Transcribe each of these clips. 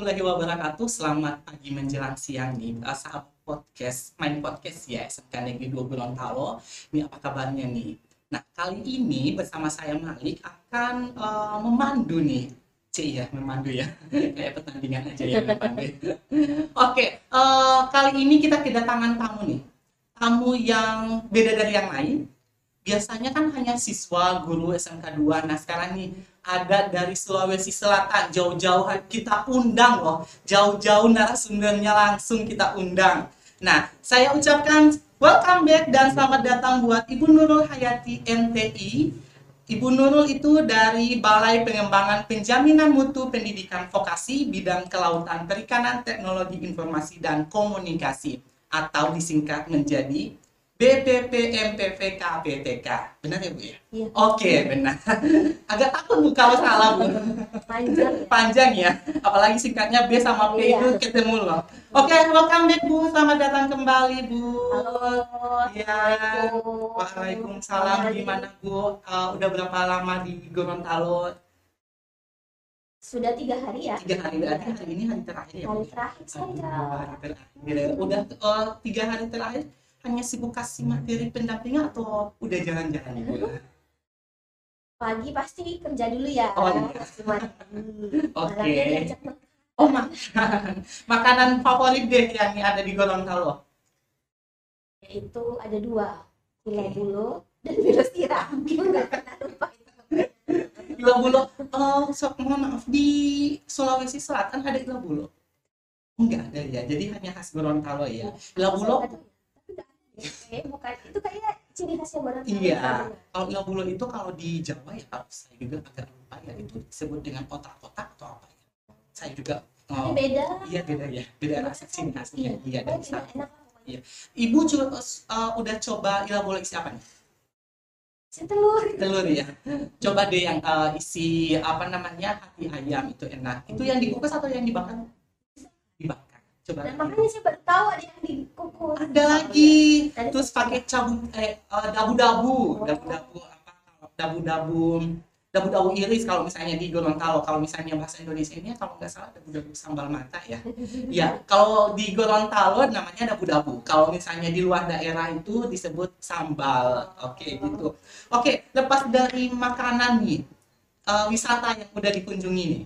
warahmatullahi wabarakatuh. Selamat pagi menjelang siang nih, uh, sahabat podcast, main podcast ya, SMK Negeri 2 Gorontalo. Ini apa kabarnya nih? Nah, kali ini bersama saya Malik akan uh, memandu nih. Cik ya, memandu ya. Kayak pertandingan aja ya. Oke, uh, kali ini kita kedatangan tamu nih. Tamu yang beda dari yang lain. Biasanya kan hanya siswa, guru SMK 2. Nah, sekarang nih ada dari Sulawesi Selatan jauh-jauh kita undang loh. Jauh-jauh narasumbernya langsung kita undang. Nah saya ucapkan welcome back dan selamat datang buat Ibu Nurul Hayati MTI Ibu Nurul itu dari Balai Pengembangan Penjaminan Mutu Pendidikan Vokasi Bidang Kelautan Perikanan Teknologi Informasi dan Komunikasi atau disingkat menjadi BPPMPVK Benar ya Bu ya? Iya. Oke, benar. Agak takut Bu kalau salah Bu. Panjang ya. Panjang ya. Apalagi singkatnya B sama P Iya. itu ketemu loh. Oke, welcome back Bu. Selamat datang kembali Bu. Halo. Iya. Waalaikumsalam. Gimana Bu? Eh, udah berapa lama di Gorontalo? Sudah tiga hari ya. Tiga hari berarti hari ini hari terakhir ya Bu? Hari terakhir saja. hari terakhir. Udah eh, tiga hari terakhir hanya sibuk kasih materi pendampingan atau udah jalan-jalan nih Bu? Pagi pasti kerja dulu ya. Oh, iya. Oke. Makan. Oh makanan, makanan favorit deh yang ada di Gorontalo. Yaitu ada dua. Gula bulo dan virus tiram. Mungkin nggak pernah lupa itu. Gila bulo, oh, so, mohon maaf di Sulawesi Selatan ada gila bulo? Enggak ada ya, jadi hanya khas Gorontalo ya. Gila bulo, Kayaknya bukan. Itu kayak ciri khasnya barat. iya. Kalau gila bulo itu kalau di Jawa ya, kalau saya juga agak lupa ya itu disebut dengan otak-otak atau apa ya? Saya juga, Ini oh, beda. iya beda ya, beda rasa ciri khasnya. Iya, dari Pokoknya sana. enak. enak. Ibu juga uh, udah coba gila bulo isi apa nih? Si telur. telur ya coba deh yang uh, isi apa namanya hati ayam itu enak itu yang dikukus atau yang dibakar coba Dan makanya saya baru tahu ada yang dikukus. ada lagi. Tadi terus pakai cabu eh uh, dabu-dabu. Dabu-dabu apa? Dabu-dabu dabu-dabu iris kalau misalnya di Gorontalo kalau misalnya bahasa Indonesia ini kalau nggak salah dabu-dabu sambal mata ya. Ya kalau di Gorontalo namanya dabu-dabu. Kalau misalnya di luar daerah itu disebut sambal. Oke gitu. Oke lepas dari makanan nih eh, wisata yang udah dikunjungi nih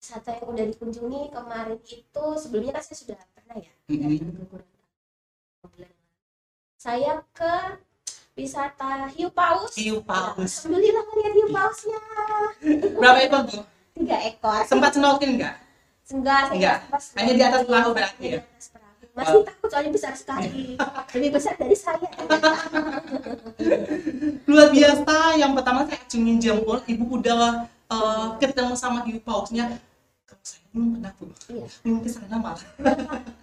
wisata yang udah dikunjungi kemarin itu sebelumnya kan saya sudah pernah ya Mhm. Gorontalo. saya ke wisata hiu paus. Hiu paus. Alhamdulillah ngeliat hiu pausnya. Berapa ekor tuh? Tiga ekor. Sempat snorkeling nggak? Enggak saya Enggak. Hanya di atas perahu berarti ya? Masih takut soalnya besar sekali. Lebih besar dari saya. Luar biasa. Yang pertama saya acungin jempol. Ibu udah eh, ketemu sama hiu pausnya saya belum pernah tuh Iya. belum ke sana malah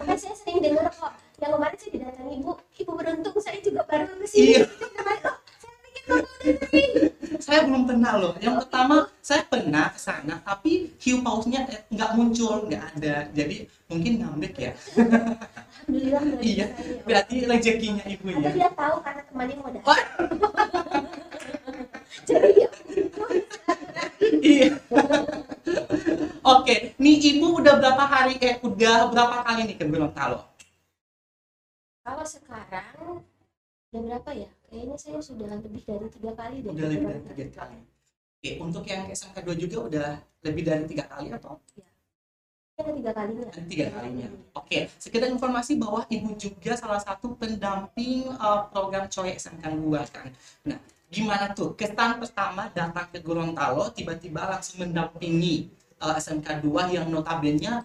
kan saya sering dengar kok yang kemarin saya didatangi ibu ibu beruntung saya juga baru ke sini. Iya. Kemarin, oh, saya belum pernah loh. Yang pertama saya pernah ke sana tapi hiu pausnya eh, nggak muncul nggak ada. Jadi mungkin ngambek ya. Alhamdulillah iya. berarti rezekinya ibu ya. Dia tahu karena temannya mau datang. Wah. Jadi ya, iya oke nih ibu udah hari eh udah berapa kali nih ke Gorontalo kalau sekarang udah berapa ya? Kayaknya saya sudah lebih dari tiga kali deh. udah lebih dari tiga kali oke untuk yang SMK 2 juga udah lebih dari tiga kali atau Ada tiga kalinya. Ada tiga kalinya. Oke, sekedar informasi bahwa ibu juga salah satu pendamping uh, program Coy SMK 2 kan. Nah, gimana tuh kesan pertama datang ke Gorontalo tiba-tiba langsung mendampingi uh, SMK 2 yang notabene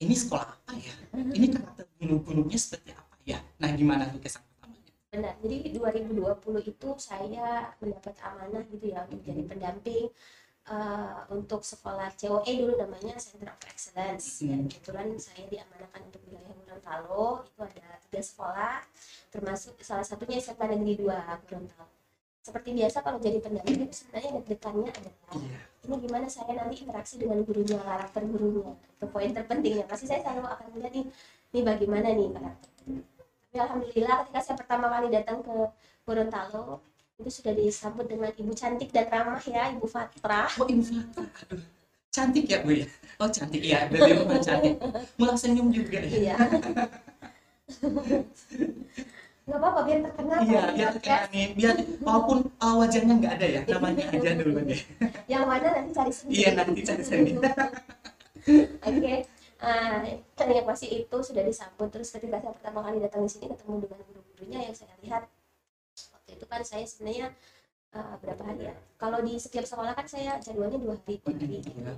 ini sekolah apa ya? Ini karakter guru-gurunya seperti apa ya? Nah, gimana tuh kesan pertamanya? Benar. Jadi 2020 itu saya mendapat amanah gitu ya untuk jadi pendamping eh, untuk sekolah COE dulu namanya Center of Excellence. Dan Hmm. kebetulan saya diamanahkan untuk wilayah Gorontalo itu ada tiga sekolah termasuk salah satunya SMA Negeri 2 Gorontalo. Seperti biasa kalau jadi pendamping itu sebenarnya deg-degannya adalah Iya. ini gimana saya nanti interaksi dengan gurunya karakter gurunya? Itu poin terpentingnya pasti saya selalu akan melihat nih ini bagaimana nih karakter tapi alhamdulillah ketika saya pertama kali datang ke Gorontalo itu sudah disambut dengan ibu cantik dan ramah ya ibu Fatra. Oh, Ibu Fatra. Aduh. cantik ya bu ya? Oh cantik. Ya dari cantik. Malah senyum juga ya. Iya nggak apa-apa biar terkenal iya biar podcast. kayak nih biar walaupun uh, wajahnya nggak ada ya namanya aja dulu deh yang mana nanti cari sendiri iya nanti cari sendiri Oke, uh, yang pasti itu sudah disambut. Terus ketika saya pertama kali datang di sini ketemu dengan guru-gurunya yang saya lihat waktu itu kan saya sebenarnya uh, berapa hari ya? Kalau di setiap sekolah kan saya jadwalnya dua hari, dua hari. gitu. Iya.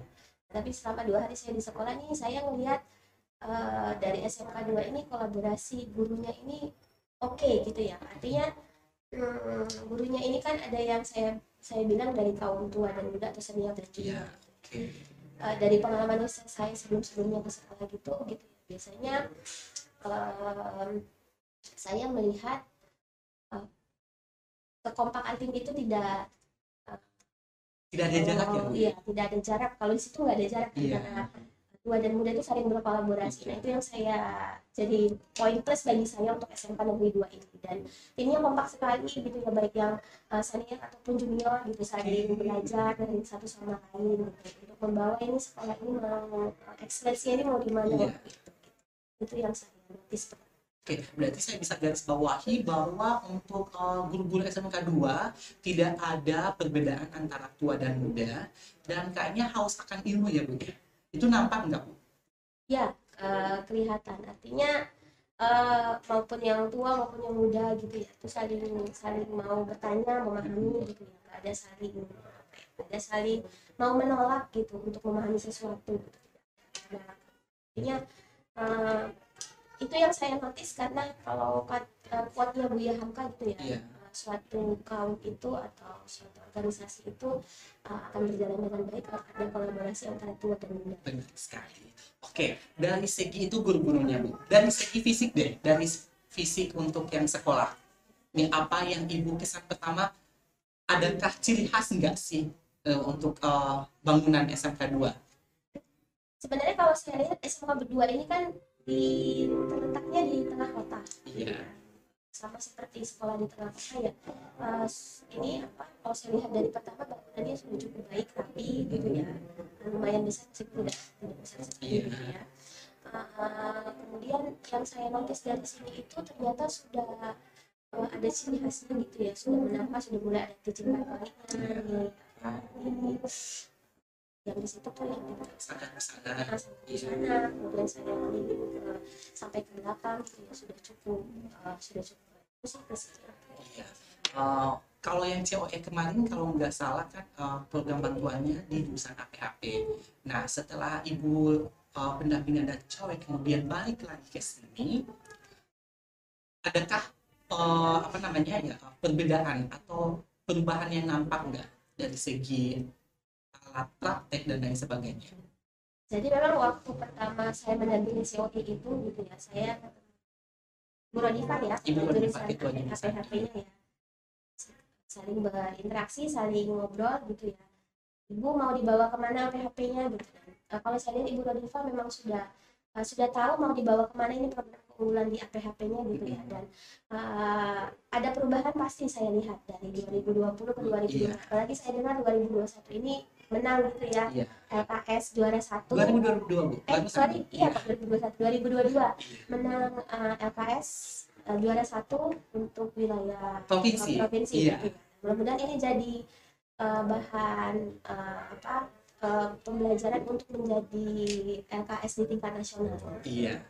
Tapi selama dua hari saya di sekolah ini saya ngelihat uh, dari SMK 2 ini kolaborasi gurunya ini oke gitu ya. Artinya hmm, gurunya ini kan ada yang saya saya bilang dari kaum tua dan muda atau senior iya junior. Oke. Uh, dari pengalaman saya sebelum-sebelumnya ke sekolah gitu gitu. Biasanya um, saya melihat uh, kekompakan tim itu tidak tidak ada jarak ya bu iya tidak ada jarak. Kalau di situ nggak ada jarak Iya. karena tua dan muda itu saling berkolaborasi nah Iya. itu yang saya jadi poin plus bagi saya untuk SMK Negeri 2 ini dan timnya kompak sekali gitu ya baik yang uh, senior ataupun junior gitu saling belajar dari satu sama lain gitu untuk membawa ini sekolah ini mau ekspresinya ini mau di mana Iya. gitu, gitu. itu yang saya notice. Oke, berarti saya bisa garis bawahi bahwa untuk uh, guru-guru SMK 2 tidak ada perbedaan antara tua dan muda dan kayaknya haus akan ilmu ya Bu ya. Itu nampak nggak Bu? ya uh, kelihatan artinya uh, maupun yang tua maupun yang muda gitu ya itu saling saling mau bertanya memahami gitu ya Nggak ada saling ada saling mau menolak gitu untuk memahami sesuatu gitu. nah, artinya uh, itu yang saya notice karena kalau quote-nya Buya Hamka gitu ya Iya. Uh, suatu kaum itu atau suatu organisasi itu uh, akan berjalan dengan baik kalau ada kolaborasi antara tua dan muda Benar sekali. Oke, dari segi itu guru-gurunya Bu. Dari segi fisik deh, dari fisik untuk yang sekolah. Ini apa yang Ibu kesan pertama? Adakah ciri khas nggak sih eh, untuk eh, bangunan SMK 2? sebenarnya kalau saya lihat SMK berdua ini kan di terletaknya di tengah kota Iya. Sama seperti sekolah di tengah kota ya. S- ini apa kalau saya lihat dari pertama bangunannya sudah cukup baik rapi gitu ya. Lumayan besar sih tidak tidak besar sekali Iya. gitu ya. Eh, kemudian yang saya notice dari sini itu ternyata sudah eh, ada ciri khasnya gitu ya. Sudah menambah sudah mulai ada yang di situ tuh yang di Sana di kemudian saya ke sampai ke belakang ya sudah cukup uh, sudah cukup bagus sih. Iya. Eh, kalau yang COE kemarin kalau nggak salah kan eh, program bantuannya di jurusan APHP. Nah setelah ibu eh, pendampingan dan COE kemudian balik lagi ke sini, adakah eh, apa namanya ya perbedaan atau perubahan yang nampak nggak dari segi alat praktek dan lain sebagainya? Jadi memang waktu pertama saya mendampingi COE itu gitu ya saya Bu Rodifa ya Ibu Rodifa, jurusan Ketua jurusan. APHP-nya ya saling berinteraksi saling ngobrol gitu ya Ibu mau dibawa ke mana PHP-nya gitu kan. Eh, kalau saya lihat Ibu Rodifa memang sudah eh, sudah tahu mau dibawa ke mana ini program keunggulan di APHP-nya gitu ya dan eh, ada perubahan pasti saya lihat dari 2020 ke 2021 Iya. apalagi saya dengar 2021 ini menang gitu ya Iya. LKS juara satu 2022 bu. eh sorry iya Pak 2021 2022 menang eh, LKS eh, juara satu untuk wilayah Provinsi. provinsi Iya. gitu mudah-mudahan ini jadi eh, bahan eh, apa eh, pembelajaran untuk menjadi LKS di tingkat nasional Iya.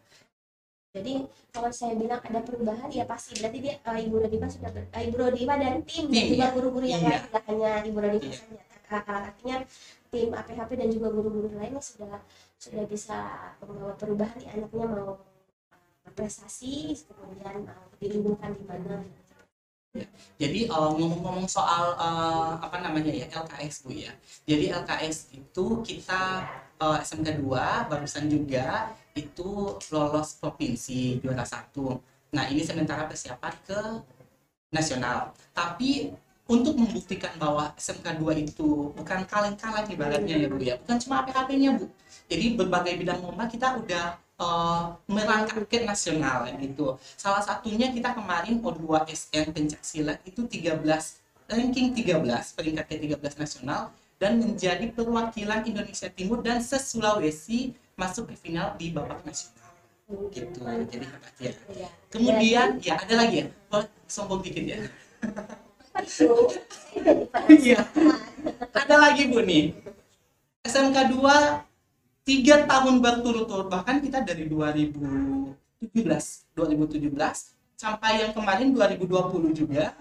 jadi kalau saya bilang ada perubahan ya pasti berarti dia eh, Ibu Rodifa sudah ber- eh, Ibu Rodifa dan tim dan juga iya. guru-guru yang Iya. lain tidak hanya Ibu Rodifa Iya. saja artinya tim APHP dan juga guru-guru lainnya sudah sudah bisa membawa perubahan nih anaknya mau berprestasi kemudian eh, diunggulkan di mana Jadi eh, ngomong-ngomong soal eh, apa namanya ya LKS Bu ya. Jadi LKS itu kita eh, SMK 2 barusan juga itu lolos provinsi juara satu. Nah ini sementara persiapan ke nasional. Tapi untuk membuktikan bahwa SMK 2 itu bukan kaleng-kaleng ibaratnya ya Bu ya. Bukan cuma APHP-nya Bu. Jadi berbagai bidang lomba kita udah eh, merangkak ke nasional gitu. Salah satunya kita kemarin O2 SN pencak silat itu 13 ranking 13 peringkat ke 13 nasional dan menjadi perwakilan Indonesia Timur dan se-Sulawesi masuk ke final di babak nasional gitu jadi hebat ya Iya. kemudian ya ada lagi ya sombong dikit ya Iya. ada lagi bu nih SMK 2 tiga tahun berturut-turut bahkan kita dari 2017 2017 sampai yang kemarin 2020 juga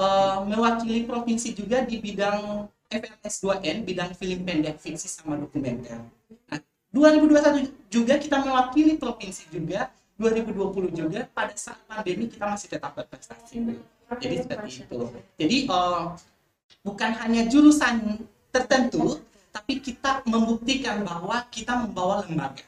eh, mewakili provinsi juga di bidang FLS 2N bidang film pendek fiksi sama dokumenter nah 2021 juga kita mewakili provinsi juga 2020 juga pada saat pandemi kita masih tetap berprestasi. Jadi seperti itu jadi eh, bukan hanya jurusan tertentu, tapi kita membuktikan bahwa kita membawa lembaga.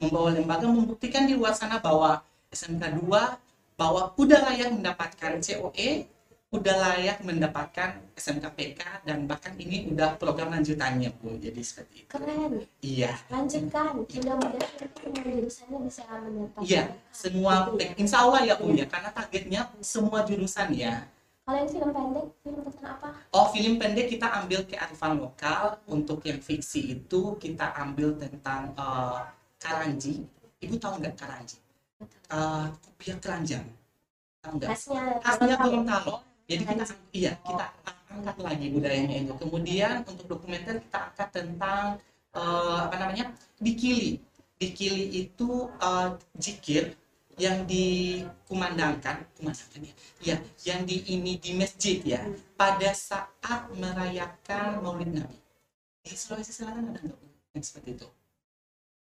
Membawa lembaga membuktikan di luar sana bahwa SMK 2 bahwa udah layak mendapatkan COE, udah layak mendapatkan SMK PK dan bahkan ini udah program lanjutannya Bu. Jadi seperti itu. Keren. Iya. Lanjutkan. Mudah-mudahan semua jurusannya bisa mendapatkan. Iya, semua insya Allah ya Bu ya, karena targetnya semua jurusan ya. Kalau yang film pendek, film tentang apa? Oh, film pendek kita ambil kearifan lokal. Untuk yang fiksi itu kita ambil tentang eh, Karanji. Ibu tahu nggak Karanji? Eh, kopiah keranjang. Tahu nggak? Khasnya Gorontalo. Jadi kita iya kita angkat lagi budayanya itu. Kemudian untuk dokumenter kita angkat tentang eh, apa namanya? Dikili. Dikili itu eh, jikir yang dikumandangkan, kumandangkan ya, ya, yang di ini di masjid ya, pada saat merayakan Maulid Nabi. Di Sulawesi Selatan ada nggak seperti itu?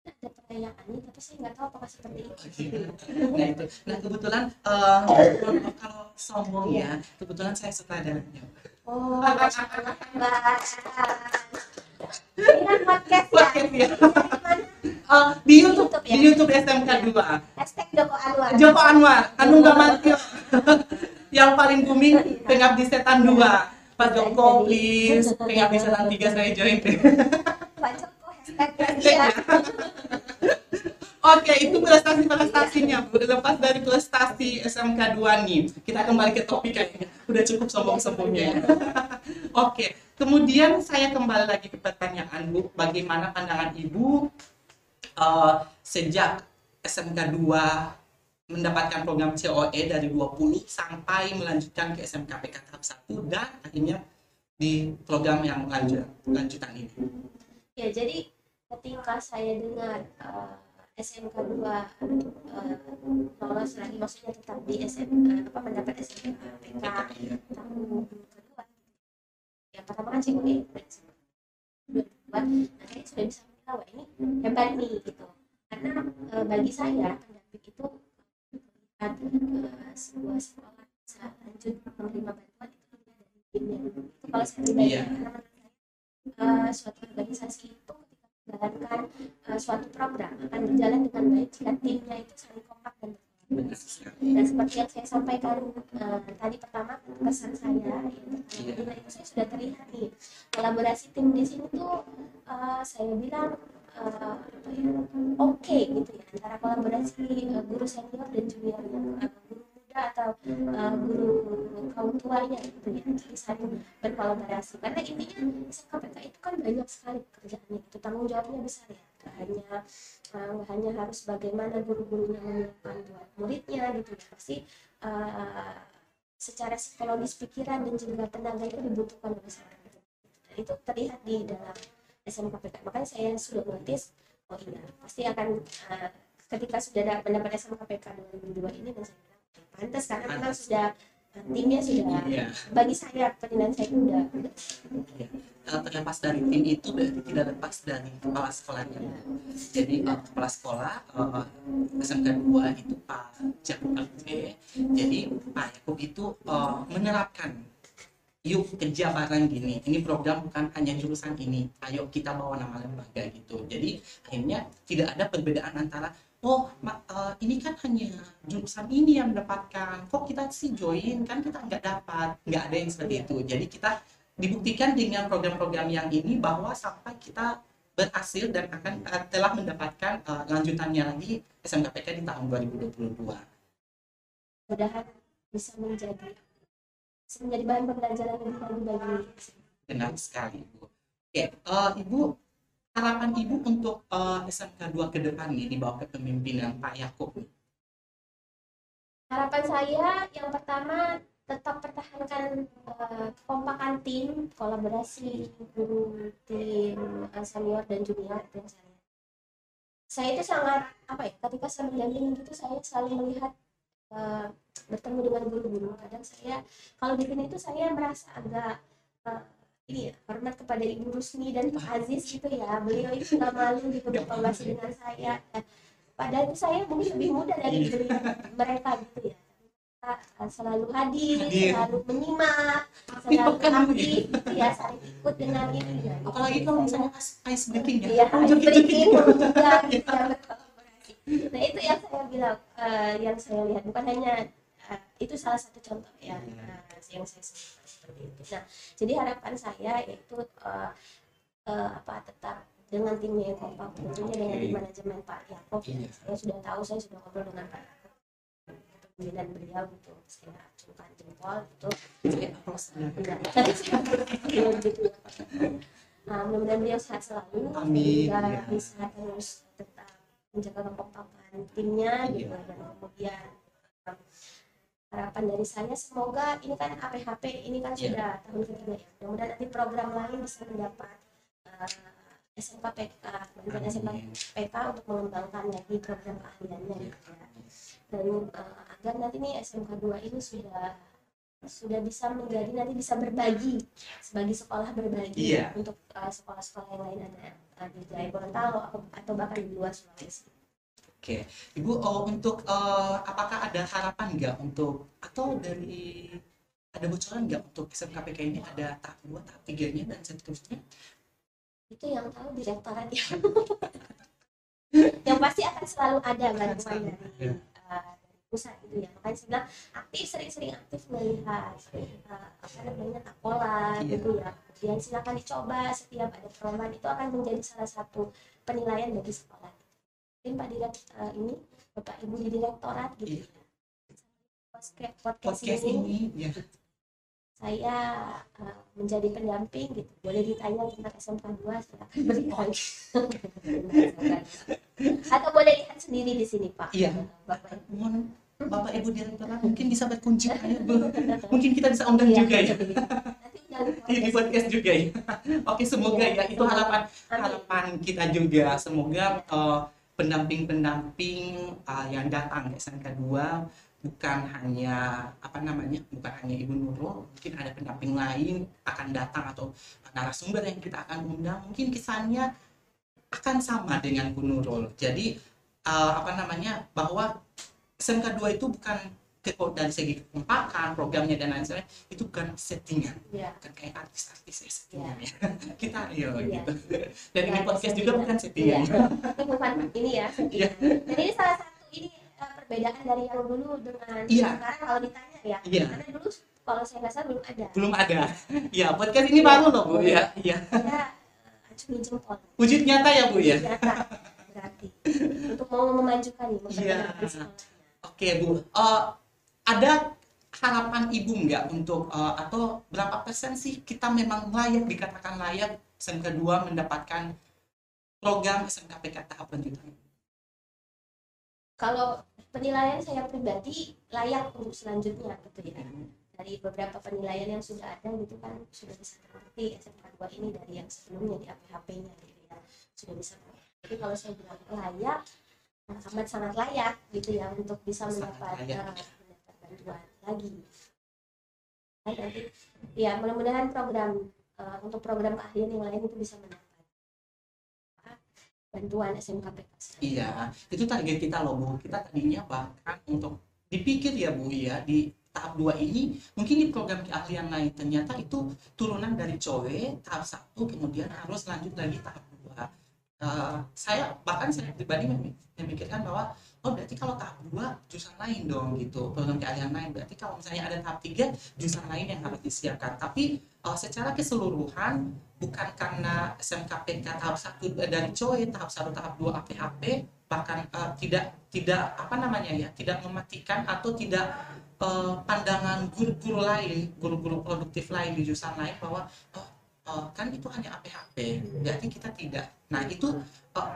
Ada perayaannya, tapi saya nggak tahu apakah seperti itu. Nah itu, nah kebetulan eh, maaf kalau sombong ya, kebetulan saya sutradaranya. Oh, Masya Allah, Mbak. Ini kan podcast ya. Podcast ya. Eh, di YouTube, YouTube ya? di YouTube SMK 2. Hashtag Joko Anwar. Joko Anwar, anu mati. yang paling booming pengabdi setan 2. Pak Joko, please, pengabdi setan 3 saya join. Pak Joko hashtag Hashtag ya. ya. Oke, itu prestasi-prestasinya. Bu. Lepas dari prestasi SMK 2 nih, kita kembali ke topik kayaknya. Udah cukup sombong-sombongnya. Oke, kemudian saya kembali lagi ke pertanyaan Bu, bagaimana pandangan Ibu eh, sejak SMK 2 mendapatkan program COE dari 20 sampai melanjutkan ke SMK PK tahap 1 dan akhirnya di program yang lanjut lanjutan ini. Ya, jadi ketika saya dengar eh, SMK 2 eh, lolos lagi maksudnya tetap di SMK apa mendapat SMK PK tahun kedua yang pertama kan SMK kedua nah saya sudah bisa menilai wah ini hebat nih gitu karena eh, bagi saya pendamping itu melihat eh, sebuah sekolah bisa lanjut menerima bantuan itu dari timnya itu kalau saya pribadi Iya. karena menurut saya suatu organisasi itu menjalankan eh, suatu program. Akan berjalan dengan baik jika timnya itu saling kompak dan dan seperti yang saya sampaikan eh, tadi pertama pesan saya yang Iya. pertama itu saya sudah terlihat nih kolaborasi tim di sini tuh eh, saya bilang ya, oke gitu ya antara kolaborasi eh, guru senior dan juniornya eh, guru muda atau eh, guru kaum tuanya gitu ya saling berkolaborasi. Karena intinya SKPK itu kan banyak sekali pekerjaannya itu tanggung jawabnya besar ya. Gak hanya eh, hanya harus bagaimana guru-gurunya menyiapkan buat muridnya gitu ya pasti eh, secara psikologis pikiran dan juga tenaga itu dibutuhkan oleh seorang dan itu terlihat di dalam SMKPK. Makanya saya sudah notice oh iya pasti akan eh, ketika sudah ada mendapat SMKPK 2002 ini dan saya bilang "Oke, pantas karena memang sudah eh, timnya sudah Iya. bagi saya penilaian saya itu udah, Ya. Kalau terlepas dari tim itu berarti tidak lepas dari kepala sekolahnya. Jadi eh, kepala sekolah eh, SMK 2 itu Pak Jakub. Jadi Pak Jakub itu eh, menerapkan yuk kerja bareng gini. Ini program bukan hanya jurusan ini. Ayo kita bawa nama lembaga gitu. Jadi akhirnya tidak ada perbedaan antara oh ma- eh, ini kan hanya jurusan ini yang mendapatkan kok kita sih join kan kita nggak dapat nggak ada yang seperti itu jadi kita dibuktikan dengan program-program yang ini bahwa sampai kita berhasil dan akan eh, telah mendapatkan eh, lanjutannya lagi SMKPK di tahun 2022 mudahan bisa menjadi menjadi bahan pembelajaran yang lagi bagi benar sekali Bu Oke, eh, Ibu harapan Ibu untuk eh, SMK 2 ke depan nih di bawah kepemimpinan Pak Yakub nih. Harapan saya yang pertama tetap pertahankan eh, kekompakan tim, kolaborasi guru, tim eh, senior dan junior yang saya. Saya itu sangat apa ya? Ketika saya mendampingi itu saya selalu melihat eh, bertemu dengan guru-guru. Kadang saya kalau di sini itu saya merasa agak eh, ini ya hormat kepada Ibu Rusmi dan Pak Aziz gitu ya. Beliau itu nggak malu gitu berkolaborasi dengan saya. Eh, Padahal itu saya mungkin lebih muda dari beliau mereka gitu ya. Kita selalu hadir, Hadir. selalu menyimak, Aktif selalu ya. aktif gitu ya, saling ikut dengan ini. ya. Apalagi kalau misalnya ice- ice breaking ya. Iya, Oh, ice joget-joget breaking gitu. juga gitu ya, berkolaborasi. Nah itu yang saya bilang, eh, yang saya lihat bukan hanya eh, itu salah satu contoh ya Iya. eh, yang saya sebutkan seperti itu. Nah jadi harapan saya yaitu eh, eh, apa tetap dengan timnya yang kompak tentunya dengan Oke. manajemen Pak Yakob Iya. saya sudah tahu saya sudah ngobrol dengan Pak Yakob kepemimpinan beliau gitu saya acungkan jempol gitu Saya. Enggak, tapi saya gitu ya. Nah, mudah-mudahan beliau sehat selalu Amin, sehingga ya. bisa terus tetap menjaga kekompakan timnya gitu Iya. dan kemudian um, harapan dari saya semoga ini kan APHP ini kan Iya. sudah tahun ketiga ya mudah-mudahan nanti program lain bisa mendapat uh, SMK PK bantuan SMK. PK untuk mengembangkan lagi program keahliannya gitu ya dan uh, agar nanti nih SMK 2 ini sudah sudah bisa menjadi nanti bisa berbagi sebagai sekolah berbagi Iya. untuk uh, sekolah-sekolah yang lain ada uh, di Jaya Gorontalo atau, atau bahkan di luar Sulawesi. Oke, Ibu oh, untuk eh, apakah ada harapan nggak untuk atau dari ada bocoran nggak untuk SMKPK ini ada tahap dua, tahap tiganya dan seterusnya? Itu yang tahu direktorat ya. yang pasti akan selalu ada bantuan dari uh, pusat gitu ya. Makanya saya bilang aktif sering-sering aktif melihat uh, apa namanya takola Iya. gitu ya. Kemudian silakan dicoba setiap ada program itu akan menjadi salah satu penilaian bagi sekolah. Mungkin Pak Direktur uh, ini Bapak Ibu di direktorat gitu Iya. ya. Podcast, podcast, Podcast ini, ini, ya. saya uh, menjadi pendamping gitu. Boleh ditanya tentang SMK 2 silakan berikan. Atau boleh lihat sendiri di sini Pak. Iya. Bapak Ibu. Bapak Ibu direktorat mungkin bisa berkunjung Bu. Mungkin kita bisa undang Iya. juga ya. Undang Di podcast juga ya. Oke, semoga ya itu harapan harapan kita juga semoga eh, pendamping-pendamping eh, yang datang ke SMK 2 bukan hanya apa namanya bukan hanya Ibu Nurul mungkin ada pendamping lain akan datang atau narasumber yang kita akan undang mungkin kisahnya akan sama dengan Bu Nurul. Jadi eh, apa namanya bahwa SMK 2 itu bukan dari segi kekompakan programnya dan lain sebagainya itu bukan settingan Iya. bukan kayak artis-artis ya settingan ya. kita yo Iya. gitu dan ini Iya, podcast juga bukan Iya. settingan Itu bukan ini ya. Iya. Dan ini salah satu ini uh, perbedaan dari yang dulu dengan Iya. sekarang kalau ditanya ya. Iya. Karena dulu kalau saya nggak salah belum ada. belum ada ya podcast ini baru loh bu ya iya Saya uh, acungi jempol. wujud nyata ya bu ya Nyata berarti untuk mau memajukan nih Iya. sekolahnya. oke bu Eh, ada harapan ibu nggak untuk eh, atau berapa persen sih kita memang layak dikatakan layak SMK 2 mendapatkan program SMKPK tahap lanjutan Kalau penilaian saya pribadi layak untuk selanjutnya gitu ya. Dari beberapa penilaian yang sudah ada gitu kan sudah bisa terbukti SMK 2 ini dari yang sebelumnya di APHP-nya gitu ya. Sudah bisa jadi kalau saya bilang layak amat sangat layak gitu ya untuk bisa Sangat mendapat bantuan lagi. Nanti ya mudah-mudahan program eh, untuk program keahlian yang lain itu bisa mendapat apa, bantuan SMKPK. Iya, itu target kita loh Bu. Kita tadinya bahkan untuk dipikir ya Bu ya di tahap 2 ini mungkin di program keahlian lain ternyata itu turunan dari COE tahap 1 kemudian harus lanjut lagi tahap 2. Eh, saya bahkan saya pribadi mem- memikirkan bahwa oh berarti kalau tahap 2 jurusan lain dong gitu. Program keahlian lain berarti kalau misalnya ada tahap 3 jurusan lain yang harus disiapkan. Tapi eh, secara keseluruhan bukan karena SMKPK tahap 1 dari COE tahap 1 tahap 2 APHP bahkan eh, tidak tidak apa namanya ya tidak mematikan atau tidak eh, pandangan guru-guru lain guru-guru produktif lain di jurusan lain bahwa oh oh, kan itu hanya APHP berarti kita tidak. Nah itu oh,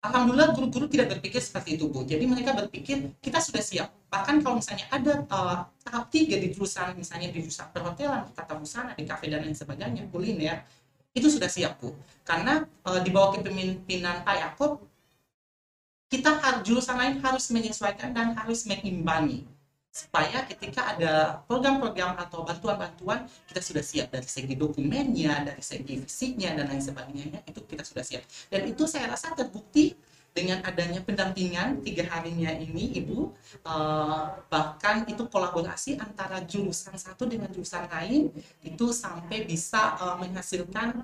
Alhamdulillah guru-guru tidak berpikir seperti itu Bu. Jadi mereka berpikir kita sudah siap. Bahkan kalau misalnya ada uh, tahap tiga di jurusan misalnya di jurusan perhotelan, tata busana, di kafe dan lain sebagainya, kuliner, itu sudah siap Bu. Karena uh, di bawah kepemimpinan Pak Yakob, kita harus jurusan lain harus menyesuaikan dan harus mengimbangi supaya ketika ada program-program atau bantuan-bantuan kita sudah siap. Dari segi dokumennya, dari segi fisiknya dan lain sebagainya itu kita sudah siap. Dan itu saya rasa terbukti dengan adanya pendampingan tiga harinya ini ibu. Uh, bahkan itu kolaborasi antara jurusan satu dengan jurusan lain itu sampai bisa uh, menghasilkan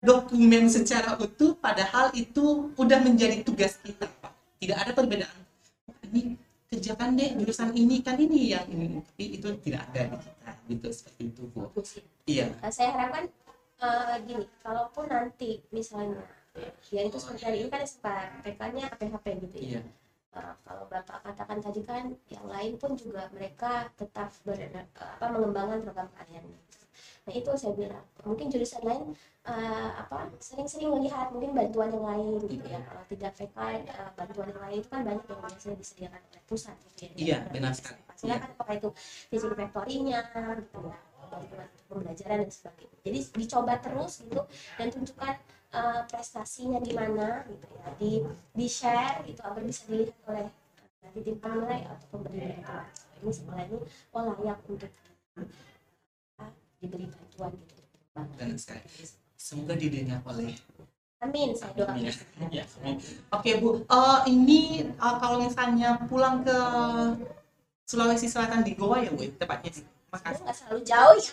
dokumen secara utuh padahal itu udah menjadi tugas kita pak. Tidak ada perbedaan. Ini kerjakan deh jurusan ini kan ini yang ini. Tapi itu tidak ada di kita gitu seperti itu bu. Iya. Uh, saya harapkan uh, gini kalaupun nanti misalnya ya itu seperti hari ini kan SPK-nya PHP gitu ya. Iya. Uh, kalau bapak katakan tadi kan yang lain pun juga mereka tetap ber, apa mengembangkan program kalian nah itu saya bilang mungkin jurusan lain uh, apa sering-sering melihat mungkin bantuan yang lain gitu ya. Kalau tidak PK uh, bantuan yang lain itu kan banyak yang biasanya disediakan oleh pusat gitu ya. Iya, benar sekali. silakan apakah itu fisik factory-nya gitu ya bantuan untuk pembelajaran dan sebagainya. Jadi dicoba terus gitu dan tunjukkan uh, prestasinya di mana gitu ya. Di di share gitu agar bisa dilihat oleh nanti tim penilai atau pemberi bantuan. Ini sekolah ini oh layak untuk uh, diberi bantuan gitu. Benar sekali semoga didengar oleh amin saya doakan. Ya, amin. Oke Bu, Eh, ini eh, kalau misalnya pulang ke Sulawesi Selatan di Goa ya Bu, tepatnya di Sebenarnya Makassar. nggak selalu jauh ya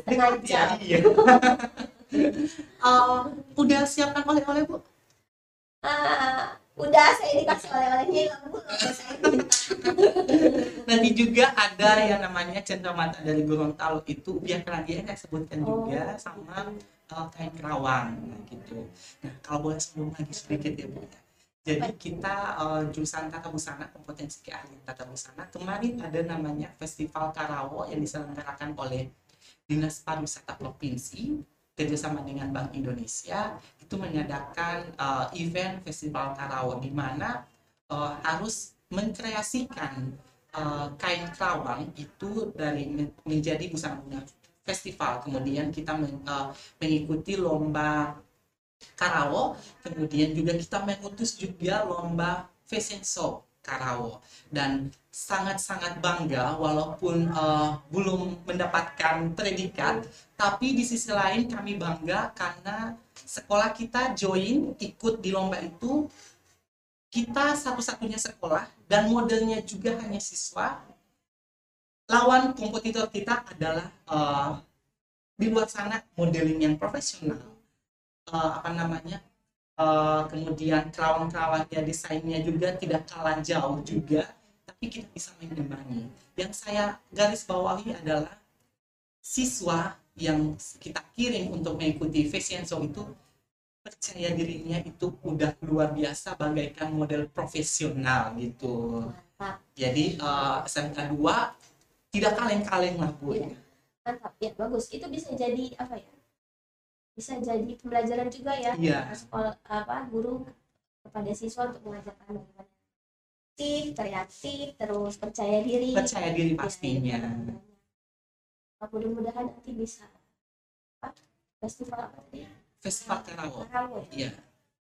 setengah jam Iya. Eh, udah siapkan oleh-oleh Bu? Ah, udah saya dikasih oleh-olehnya ya minta Nanti juga ada yang namanya cenderamata dari Gorontalo itu biar kalian saya sebutkan juga sama eh, kain kerawang nah, gitu. Nah kalau boleh sebelum lagi sedikit ya Bu. ya. Jadi kita eh, jurusan tata busana kompetensi keahlian tata busana kemarin ada namanya Festival Karawo yang diselenggarakan oleh Dinas Pariwisata Provinsi kerjasama dengan Bank Indonesia itu mengadakan eh, event Festival Karawo di mana eh, harus mengkreasikan eh, kain kerawang itu dari men- menjadi busana festival. Kemudian kita men- eh, mengikuti lomba Karawo kemudian juga kita mengutus juga lomba fashion show Karawo dan sangat-sangat bangga walaupun eh, belum mendapatkan predikat tapi di sisi lain kami bangga karena sekolah kita join ikut di lomba itu. Kita satu-satunya sekolah dan modelnya juga hanya siswa. Lawan kompetitor kita adalah eh, di luar sana modeling yang profesional. Eh, apa namanya eh, kemudian kerawang-kerawangnya desainnya juga tidak kalah jauh juga tapi kita bisa mengimbangi yang saya garis bawahi adalah siswa yang kita kirim untuk mengikuti fashion show itu percaya dirinya itu udah luar biasa bagaikan model profesional gitu. Jadi eh, SMK 2 tidak kaleng-kaleng lah bu. Iya. mantap. Ya bagus. Itu bisa jadi apa ya bisa jadi pembelajaran juga ya Iya. sekolah apa guru kepada siswa untuk mengajarkan bagaimana aktif kreatif terus percaya diri percaya diri Ya, pastinya ya. mudah-mudahan nanti bisa apa festival apa tadi festival Karawo ya. iya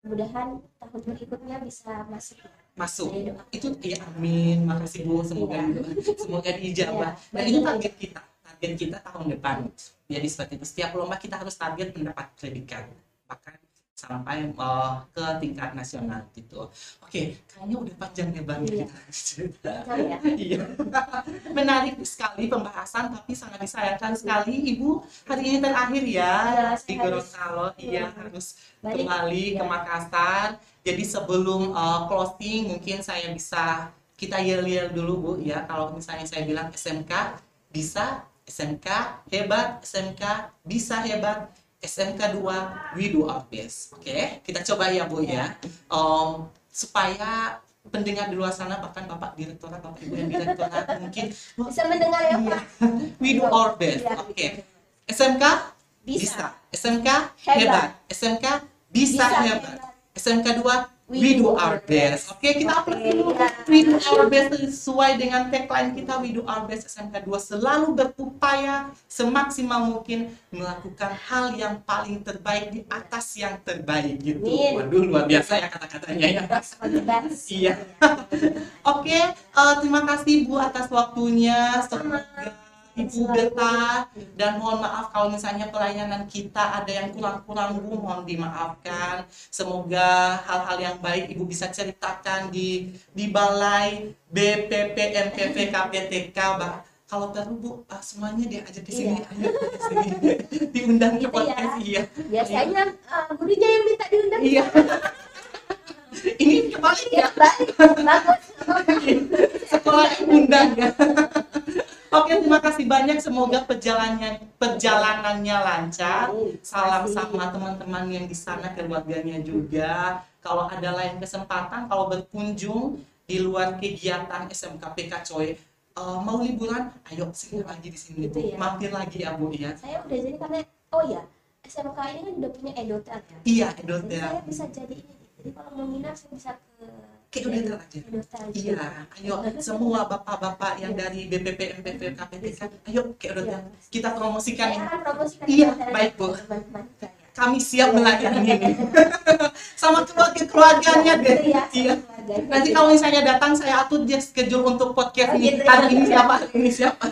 mudahan tahun berikutnya bisa masuk ya. masuk itu ya amin makasih bu semoga Iya. semoga diijabah Iya, dan baik. itu target kita target kita tahun depan jadi seperti itu setiap lomba kita harus target mendapat predikat bahkan sampai eh, ke tingkat nasional gitu oke kayaknya udah panjang lebar nih Iya. kita cerita Jangan ya Iya. Menarik sekali pembahasan tapi sangat disayangkan sekali Ibu hari ini terakhir ya Iya, di Gorontalo iya Iya. harus balik kembali ke Iya. Makassar. Jadi sebelum uh, closing mungkin saya bisa kita yel-yel dulu Bu ya kalau misalnya saya bilang SMK bisa SMK hebat SMK bisa hebat SMK 2 we do our best. Oke, kita coba ya Bu ya. Om, supaya pendengar di luar sana bahkan Bapak Direktorat, Bapak Ibu yang Direktorat mungkin bisa mendengar ya Iya. Pak we do our best. Iya, Oke. gitu. SMK Bisa. SMK Hebat. hebat. SMK bisa, Bisa hebat. hebat. SMK 2 We we do our best. Oke, kita Oke, upload dulu. iya. We do our best sesuai dengan tagline kita we do our best SMK 2 selalu berupaya semaksimal mungkin melakukan hal yang paling terbaik di atas yang terbaik gitu. Waduh, luar biasa ya kata-katanya ya. Iya. Oke, eh, terima kasih Bu atas waktunya. Semoga Ibu betah dan mohon maaf kalau misalnya pelayanan kita ada yang kurang-kurang Bu, mohon dimaafkan. Semoga hal-hal yang baik Ibu bisa ceritakan di di balai BPP MPP KPTK Bah. Kalau perlu Bu, eh, semuanya diajak ke sini, Iya. Diundang ke Gitu ya. podcast iya. Biasanya eh, gurunya yang minta diundang. Iya. Ini kebalik ya. Ya. Bagus. sekolah undang ya. Banyak. Semoga perjalanannya perjalanannya lancar. Salam sama teman-teman yang di sana, keluarganya juga. Kalau ada lain kesempatan, kalau berkunjung di luar kegiatan SMK PK Coy, eh, mau liburan, ayo sini lagi di sini, Gitu ya. Mampir lagi ya, Bu ya. Saya udah jadi karena oh ya SMK ini kan udah punya edotel ya. Iya, Jadi edotel. saya bisa jadi ini. Jadi kalau mau nginap saya bisa ke Ke edotel aja. Edotel. Iya, ayo semua bapak-bapak yang dari BPP, MPP, KPTK, ayo edotel. Iya. Kita promosikan. Iya, baik, Bu. kami siap melayani ini. Sama keluarga keluarganya deh. Iya, iya. nanti kalau misalnya datang saya atur dia schedule untuk podcast Oh, ini. gitu ya. hari ini siapa? Hari ini siapa?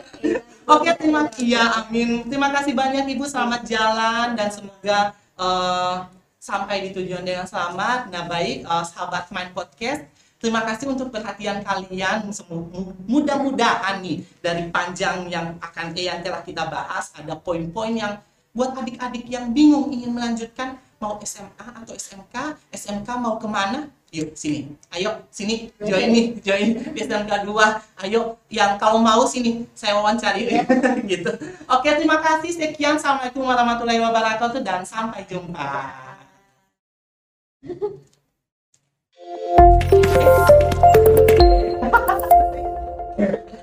Oke, terima iya amin. Terima kasih banyak ibu. Selamat jalan dan semoga eh, sampai di tujuan dengan selamat nah baik eh, sahabat main podcast Terima kasih untuk perhatian kalian. Mudah-mudahan nih dari panjang yang akan eh, yang telah kita bahas ada poin-poin yang buat adik-adik yang bingung ingin melanjutkan mau SMA atau SMK, SMK mau ke mana? Yuk sini, ayo sini join nih, join SMK 2. Ayo yang kalau mau sini saya wawancari gitu. Oke terima kasih sekian. Assalamualaikum warahmatullahi wabarakatuh dan sampai jumpa. Yeah.